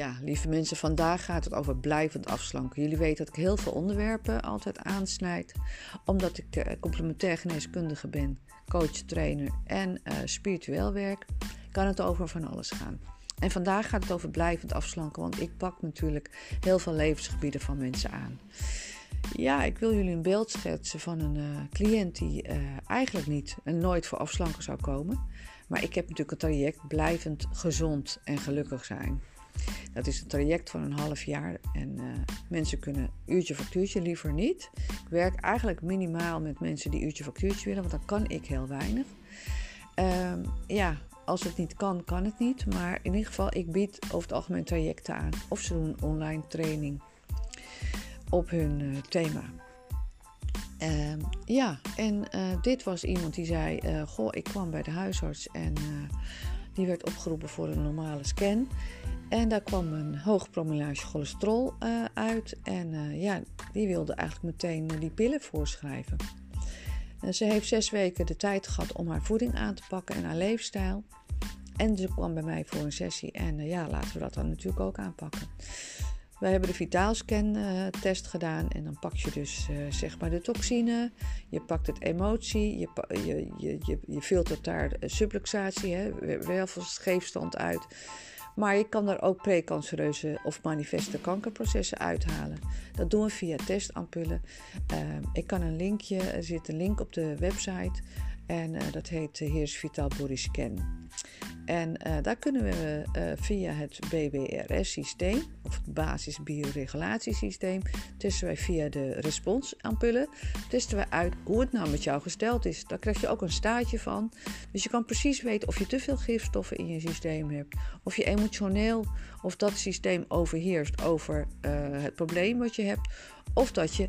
Ja, lieve mensen, vandaag gaat het over blijvend afslanken. Jullie weten dat ik heel veel onderwerpen altijd aansnijd, omdat ik de complementair geneeskundige ben, coach, trainer en uh, spiritueel werk, kan het over van alles gaan. En vandaag gaat het over blijvend afslanken, want ik pak natuurlijk heel veel levensgebieden van mensen aan. Ja, ik wil jullie een beeld schetsen van een uh, cliënt die eigenlijk niet en nooit voor afslanken zou komen. Maar ik heb natuurlijk een traject blijvend gezond en gelukkig zijn. Dat is een traject van een half jaar en uh, mensen kunnen uurtje factuurtje liever niet. Ik werk eigenlijk minimaal met mensen die uurtje factuurtje willen, want dan kan ik heel weinig. Uh, ja, als het niet kan, kan het niet. Maar in ieder geval, ik bied over het algemeen trajecten aan. Of ze doen online training op hun uh, thema. Uh, ja, en uh, dit was iemand die zei: Goh, ik kwam bij de huisarts en die werd opgeroepen voor een normale scan. En daar kwam een hoog promillage cholesterol uit. En ja, die wilde eigenlijk meteen die pillen voorschrijven. En ze heeft zes weken de tijd gehad om haar voeding aan te pakken en haar leefstijl. En ze kwam bij mij voor een sessie. En ja, laten we dat dan natuurlijk ook aanpakken. Wij hebben de vitaalscan-test uh, gedaan en dan pak je dus uh, zeg maar de toxine, je pakt het emotie, je, je, je, je, filtert daar subluxatie, hè, wervelscheefstand uit. Maar je kan er ook precancereuze of manifeste kankerprocessen uithalen. Dat doen we via testampullen. Uh, ik kan een linkje, er zit een link op de website en dat heet Heers Vital Body Scan. En uh, daar kunnen we uh, via het BBRS-systeem, of het basisbioregulatiesysteem, testen wij via de responsampullen, testen we uit hoe het nou met jou gesteld is. Daar krijg je ook een staartje van. Dus je kan precies weten of je te veel gifstoffen in je systeem hebt, of je emotioneel, of dat systeem overheerst over uh, het probleem wat je hebt, of dat je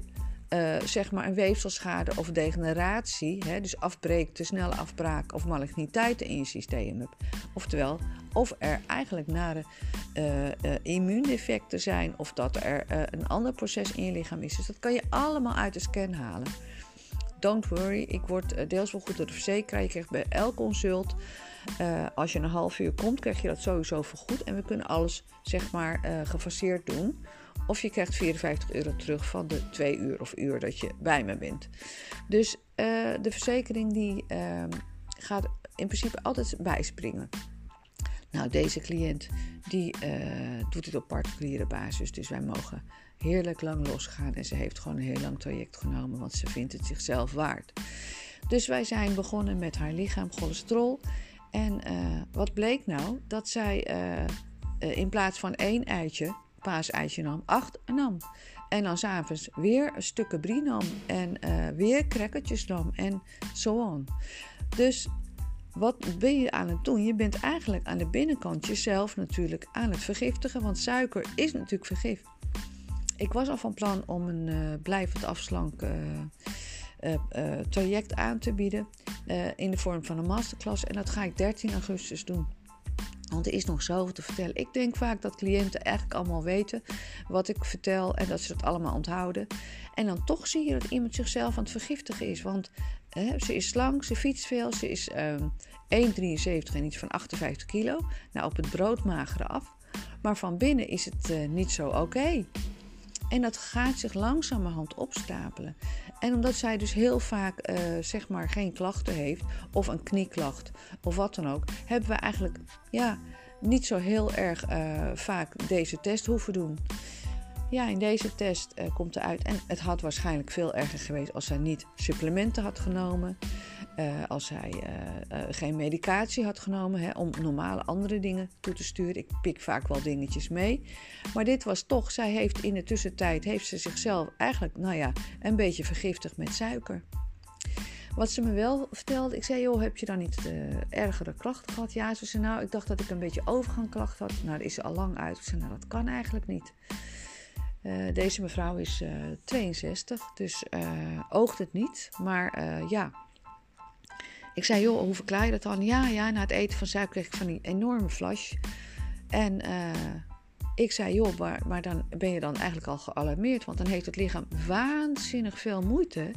uh, zeg maar een weefselschade of degeneratie, hè, dus afbreek, te snelle afbraak of maligniteiten in je systeem hebt. Oftewel, of er eigenlijk nare uh, uh, immuundefecten zijn of dat er een ander proces in je lichaam is. Dus dat kan je allemaal uit de scan halen. Don't worry, ik word deels wel goed door de verzekeraar. Je krijgt bij elk consult, als je een half uur komt, krijg je dat sowieso vergoed. En we kunnen alles zeg maar gefaseerd doen. Of je krijgt 54 euro terug van de twee uur of uur dat je bij me bent. Dus uh, de verzekering die uh, gaat in principe altijd bijspringen. Nou, deze cliënt die uh, doet het op particuliere basis. Dus wij mogen heerlijk lang losgaan. En ze heeft gewoon een heel lang traject genomen, want ze vindt het zichzelf waard. Dus wij zijn begonnen met haar lichaam cholesterol. En uh, wat bleek nou? Dat zij in plaats van één eitje paaseitje nam, acht nam. En dan s'avonds weer een stukje brie nam en uh, weer crackertjes nam en zo on. Dus wat ben je aan het doen? Je bent eigenlijk aan de binnenkant jezelf natuurlijk aan het vergiftigen, want suiker is natuurlijk vergif. Ik was al van plan om een uh, blijvend afslank uh, traject aan te bieden in de vorm van een masterclass en dat ga ik 13 augustus doen. Want er is nog zoveel te vertellen. Ik denk vaak dat cliënten eigenlijk allemaal weten wat ik vertel en dat ze het allemaal onthouden. En dan toch zie je dat iemand zichzelf aan het vergiftigen is. Want hè, ze is slank, ze fietst veel, ze is um, ehm, 1,73 en iets van 58 kilo. Nou, op het broodmagere af. Maar van binnen is het uh, niet zo oké. En dat gaat zich langzamerhand opstapelen. En omdat zij dus heel vaak uh, zeg maar geen klachten heeft, of een knieklacht, of wat dan ook, hebben we eigenlijk ja, niet zo heel erg uh, vaak deze test hoeven doen. Ja, in deze test uh, komt eruit. En het had waarschijnlijk veel erger geweest als zij niet supplementen had genomen. Uh, als hij uh, uh, geen medicatie had genomen hè, om normale andere dingen toe te sturen. Ik pik vaak wel dingetjes mee. Maar dit was toch, zij heeft in de tussentijd heeft ze zichzelf eigenlijk, nou ja, een beetje vergiftigd met suiker. Wat ze me wel vertelde, ik zei, joh, heb je dan niet ergere klachten gehad? Ja, ze zei, nou, ik dacht dat ik een beetje overgangklachten had. Nou, is ze al lang uit. Ik zei, nou, dat kan eigenlijk niet. Deze mevrouw is uh, 62, dus uh, oogt het niet. Maar ja, ik zei, joh, hoe verklaar je dat dan? Ja, ja, na het eten van suiker kreeg ik van die enorme flash. En ik zei, joh, maar, maar dan ben je dan eigenlijk al gealarmeerd. Want dan heeft het lichaam waanzinnig veel moeite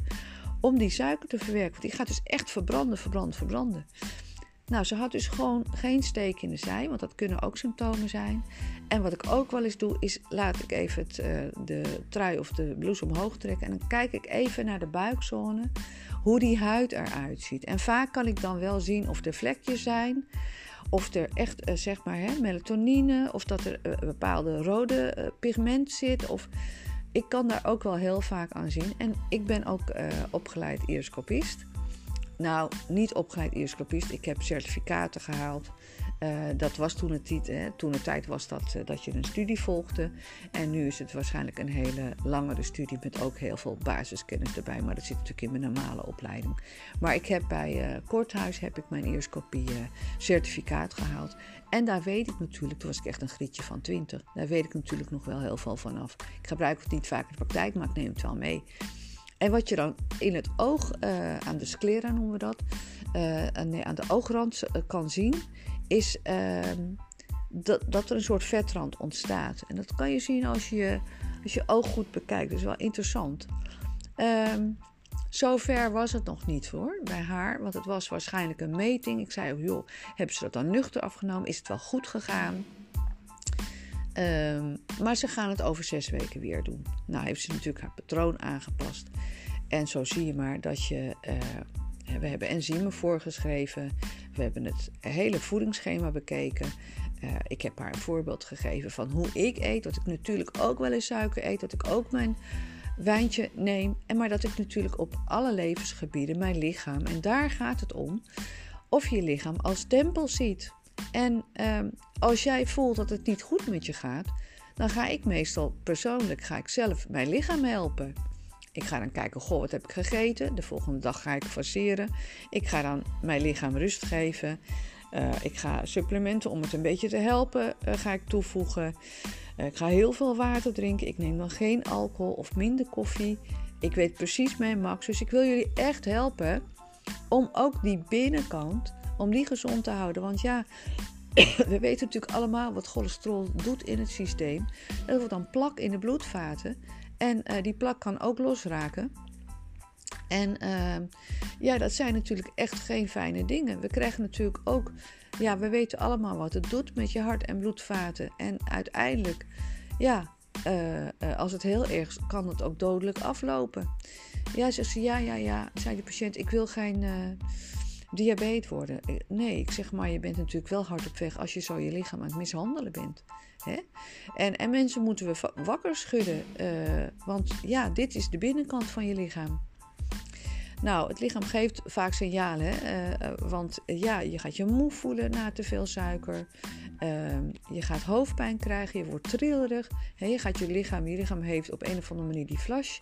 om die suiker te verwerken. Want die gaat dus echt verbranden, verbranden, verbranden. Nou, ze had dus gewoon geen steek in de zij, want dat kunnen ook symptomen zijn. En wat ik ook wel eens doe, is laat ik even het, uh, de trui of de blouse omhoog trekken. En dan kijk ik even naar de buikzone, hoe die huid eruit ziet. En vaak kan ik dan wel zien of er vlekjes zijn, of er echt uh, zeg maar hè, melatonine, of dat er een bepaalde rode pigment zit. Of ik kan daar ook wel heel vaak aan zien. En ik ben ook opgeleid iriscopist. Nou, niet opgeleid eersklopist. Ik heb certificaten gehaald. Uh, dat was toen het, hè, toen de tijd was dat, uh, dat je een studie volgde. En nu is het waarschijnlijk een hele langere studie met ook heel veel basiskennis erbij. Maar dat zit natuurlijk in mijn normale opleiding. Maar ik heb bij uh, Korthuis heb ik mijn eerskopie certificaat gehaald. En daar weet ik natuurlijk, toen was ik echt een grietje van 20. Daar weet ik natuurlijk nog wel heel veel vanaf. Ik gebruik het niet vaak in de praktijk, maar ik neem het wel mee. En wat je dan in het oog, uh, aan de sclera noemen we dat, uh, nee, aan de oogrand uh, kan zien, is ehm, dat, dat er een soort vetrand ontstaat. En dat kan je zien als je als je oog goed bekijkt. Dat is wel interessant. Um, zover was het nog niet voor bij haar, want het was waarschijnlijk een meting. Ik zei, oh joh, hebben ze dat dan nuchter afgenomen? Is het wel goed gegaan? Um, maar ze gaan het over zes weken weer doen. Nou heeft ze natuurlijk haar patroon aangepast. En zo zie je maar dat je. Uh, we hebben enzymen voorgeschreven. We hebben het hele voedingsschema bekeken. Uh, ik heb haar een voorbeeld gegeven van hoe ik eet. Dat ik natuurlijk ook wel eens suiker eet. Dat ik ook mijn wijntje neem. En maar dat ik natuurlijk op alle levensgebieden mijn lichaam. En daar gaat het om. Of je lichaam als tempel ziet. En um, als jij voelt dat het niet goed met je gaat, dan ga ik meestal persoonlijk, ga ik zelf mijn lichaam helpen. Ik ga dan kijken, goh, wat heb ik gegeten? De volgende dag ga ik faceren. Ik ga dan mijn lichaam rust geven. Uh, ik ga supplementen om het een beetje te helpen, uh, ga ik toevoegen. Uh, ik ga heel veel water drinken. Ik neem dan geen alcohol of minder koffie. Ik weet precies mijn max. Dus ik wil jullie echt helpen om ook die binnenkant, om die gezond te houden. Want ja, we weten natuurlijk allemaal wat cholesterol doet in het systeem. Dat wordt dan plak in de bloedvaten. En uh, die plak kan ook losraken. En uh, ja, dat zijn natuurlijk echt geen fijne dingen. We krijgen natuurlijk ook, ja, we weten allemaal wat het doet met je hart- en bloedvaten. En uiteindelijk, ja, uh, als het heel erg is, kan het ook dodelijk aflopen. Ja, zegt ze, ja, ja, ja, zei de patiënt, ik wil geen diabetes worden. Eh, nee, ik zeg maar, je bent natuurlijk wel hard op weg als je zo je lichaam aan het mishandelen bent. Hè? En, en mensen moeten we wakker schudden, uh, want ja, dit is de binnenkant van je lichaam. Nou, het lichaam geeft vaak signalen, uh, want ja, je gaat je moe voelen na te veel suiker. Ehm, je gaat hoofdpijn krijgen, je wordt trillerig. Je gaat je lichaam, je lichaam heeft op een of andere manier die flash.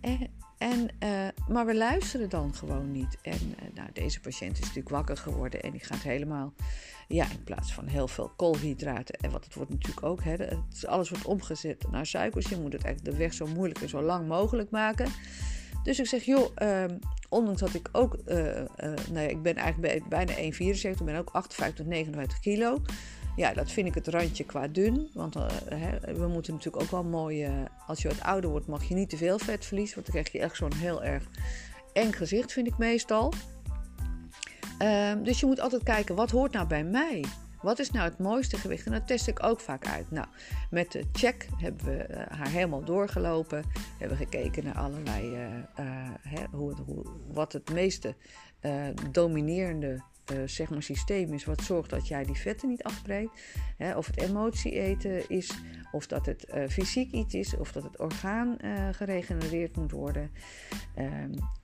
En, en, uh, maar we luisteren dan gewoon niet. En uh, nou, deze patiënt is natuurlijk wakker geworden en die gaat helemaal, ja, in plaats van heel veel koolhydraten. En wat het wordt natuurlijk ook, hè, het, alles wordt omgezet naar suikers. Je moet het eigenlijk de weg zo moeilijk en zo lang mogelijk maken. Dus ik zeg, joh, um, ondanks dat ik ook, uh, nou ja, ik ben eigenlijk bijna 1,74, ik ben ook 58, 59 kilo ja, dat vind ik het randje qua dun. Want uh, hè, we moeten natuurlijk ook wel mooi. Als je wat ouder wordt, mag je niet te veel vet verliezen. Want dan krijg je echt zo'n heel erg eng gezicht, vind ik meestal. Uh, dus je moet altijd kijken, wat hoort nou bij mij? Wat is nou het mooiste gewicht? En dat test ik ook vaak uit. Nou, met de check hebben we uh, haar helemaal doorgelopen. We hebben gekeken naar allerlei, hè, hoe, hoe, wat het meeste dominerende uh, zeg maar systeem is wat zorgt dat jij die vetten niet afbreekt. Hè, of het emotie eten is, of dat het fysiek iets is, of dat het orgaan geregenereerd moet worden.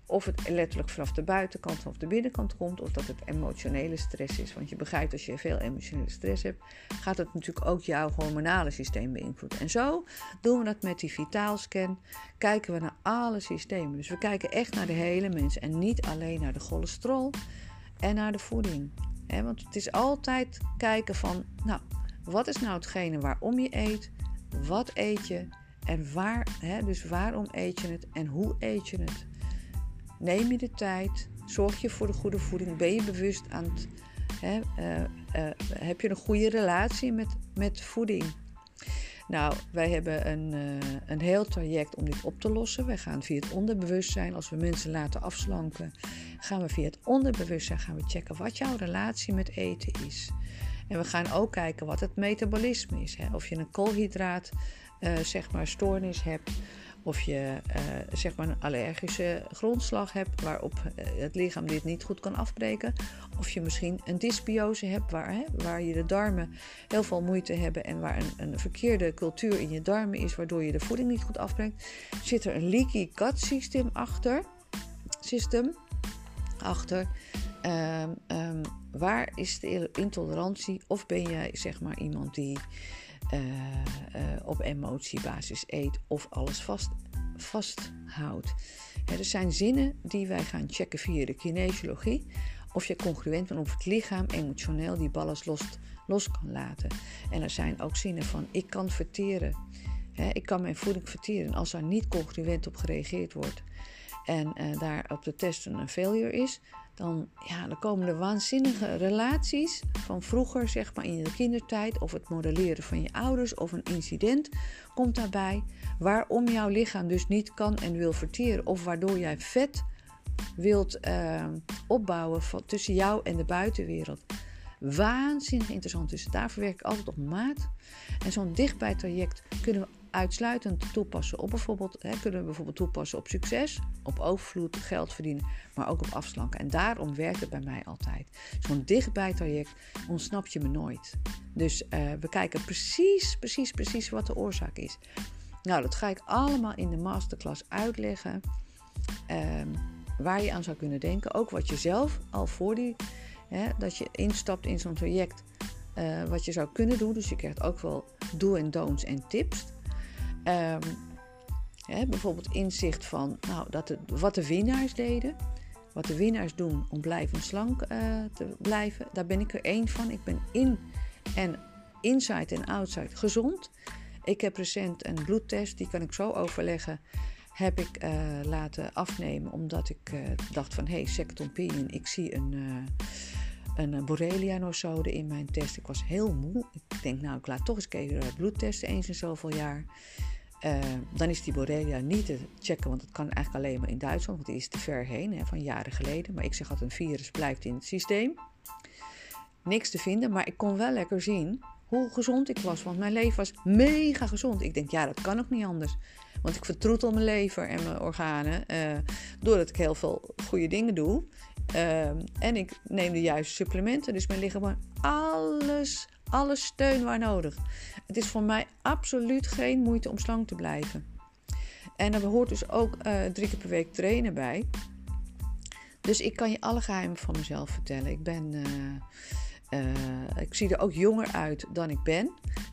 Of het letterlijk vanaf de buitenkant of de binnenkant komt, of dat het emotionele stress is. Want je begrijpt, als je veel emotionele stress hebt, gaat het natuurlijk ook jouw hormonale systeem beïnvloeden. En zo doen we dat met die vitaalscan. Kijken we naar alle systemen. Dus we kijken echt naar de hele mens en niet alleen naar de cholesterol en naar de voeding. want het is altijd kijken van, nou, wat is nou hetgene waarom je eet? Wat eet je? En waar, dus waarom eet je het en hoe eet je het? Neem je de tijd? Zorg je voor de goede voeding? Ben je bewust aan het. uh, uh, heb je een goede relatie met, met voeding? Nou, wij hebben een, uh, een heel traject om dit op te lossen. Wij gaan via het onderbewustzijn, als we mensen laten afslanken, gaan we via het onderbewustzijn gaan we checken wat jouw relatie met eten is. En we gaan ook kijken wat het metabolisme is. Hè? Of je een koolhydraat, zeg maar, stoornis hebt of je uh, zeg maar een allergische grondslag hebt waarop uh, het lichaam dit niet goed kan afbreken. Of je misschien een dysbiose hebt waar, hè, waar je de darmen heel veel moeite hebben en waar een, een, verkeerde cultuur in je darmen is waardoor je de voeding niet goed afbrengt. Zit er een leaky gut systeem achter? System achter. Um, um, waar is de intolerantie? Of ben jij zeg maar iemand die op emotiebasis eet of alles vast, vasthoudt. er zijn zinnen die wij gaan checken via de kinesiologie. Of je congruent bent of het lichaam emotioneel die ballast los, los kan laten. En er zijn ook zinnen van ik kan verteren. ik kan mijn voeding verteren. Als daar niet congruent op gereageerd wordt en uh, daar op de test een failure is, dan, ja, dan komen er waanzinnige relaties van vroeger, zeg maar in de kindertijd, of het modelleren van je ouders of een incident komt daarbij, waarom jouw lichaam dus niet kan en wil verteren, of waardoor jij vet wilt uh, opbouwen tussen jou en de buitenwereld. Waanzinnig interessant. Dus daarvoor werk ik altijd op maat. En zo'n dichtbij traject kunnen we uitsluitend toepassen op bijvoorbeeld, hè, kunnen we bijvoorbeeld toepassen op succes, op overvloed, geld verdienen, maar ook op afslanken. En daarom werkt het bij mij altijd. Zo'n dichtbij traject ontsnap je me nooit. Dus uh, we kijken precies, precies, precies wat de oorzaak is. Nou, dat ga ik allemaal in de masterclass uitleggen. Um, waar je aan zou kunnen denken. Ook wat je zelf al voor die, hè, dat je instapt in zo'n traject, uh, wat je zou kunnen doen. Dus je krijgt ook wel do en don'ts en tips. Um, hè, bijvoorbeeld inzicht van nou, dat de, wat de winnaars deden. Wat de winnaars doen om blijvend slank uh, te blijven. Daar ben ik er één van. Ik ben in en inside en outside gezond. Ik heb recent een bloedtest, die kan ik zo overleggen. Heb ik uh, laten afnemen omdat ik uh, dacht van hé, hey, second opinion, ik zie een, uh, een Borrelia-nosode in mijn test. Ik was heel moe. Ik denk nou, ik laat toch eens even bloedtesten eens in zoveel jaar. Uh, dan is die Borrelia niet te checken, want het kan eigenlijk alleen maar in Duitsland, want die is te ver heen, hè, van jaren geleden. Maar ik zeg altijd, een virus blijft in het systeem. Niks te vinden, maar ik kon wel lekker zien hoe gezond ik was, want mijn lever was mega gezond. Ik denk, ja, dat kan ook niet anders. Want ik vertroetel mijn lever en mijn organen uh, doordat ik heel veel goede dingen doe. Uh, en ik neem de juiste supplementen, dus mijn lichaam alles, alles steun waar nodig. Het is voor mij absoluut geen moeite om slank te blijven. En er hoort dus ook uh, drie keer per week trainen bij. Dus ik kan je alle geheimen van mezelf vertellen. Ik ben. Uh, ik zie er ook jonger uit dan ik ben.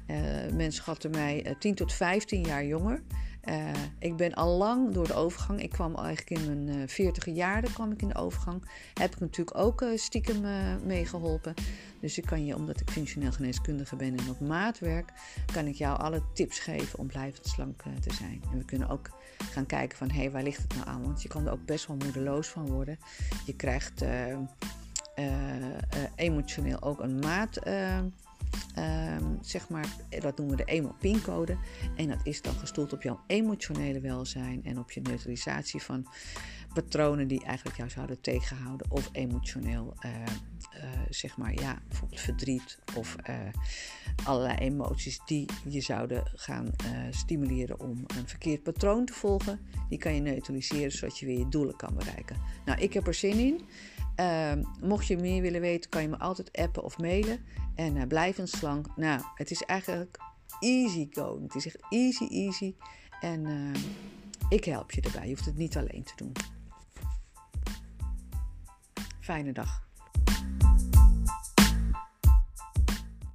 Uh, mensen schatten mij 10 tot 15 jaar jonger. Uh, ik ben al lang door de overgang. Ik kwam eigenlijk in mijn 40 jaren kwam ik in de overgang. Heb ik natuurlijk ook uh, stiekem uh, meegeholpen. Dus ik kan je, omdat ik functioneel geneeskundige ben en op maat werk, kan ik jou alle tips geven om blijvend slank te zijn. En we kunnen ook gaan kijken van hé, hey, waar ligt het nou aan? Want je kan er ook best wel moedeloos van worden. Je krijgt emotioneel ook een maat Um, zeg maar, dat noemen we de emo-pincode. En dat is dan gestoeld op jouw emotionele welzijn en op je neutralisatie van patronen die eigenlijk jou zouden tegenhouden. Of emotioneel, uh, uh, zeg maar, ja, verdriet of uh, allerlei emoties die je zouden gaan stimuleren om een verkeerd patroon te volgen. Die kan je neutraliseren zodat je weer je doelen kan bereiken. Nou, ik heb er zin in. Uh, mocht je meer willen weten, kan je me altijd appen of mailen. En uh, blijvend slank. Nou, het is eigenlijk easy going. Het is echt easy, easy. En uh, ik help je erbij. Je hoeft het niet alleen te doen. Fijne dag.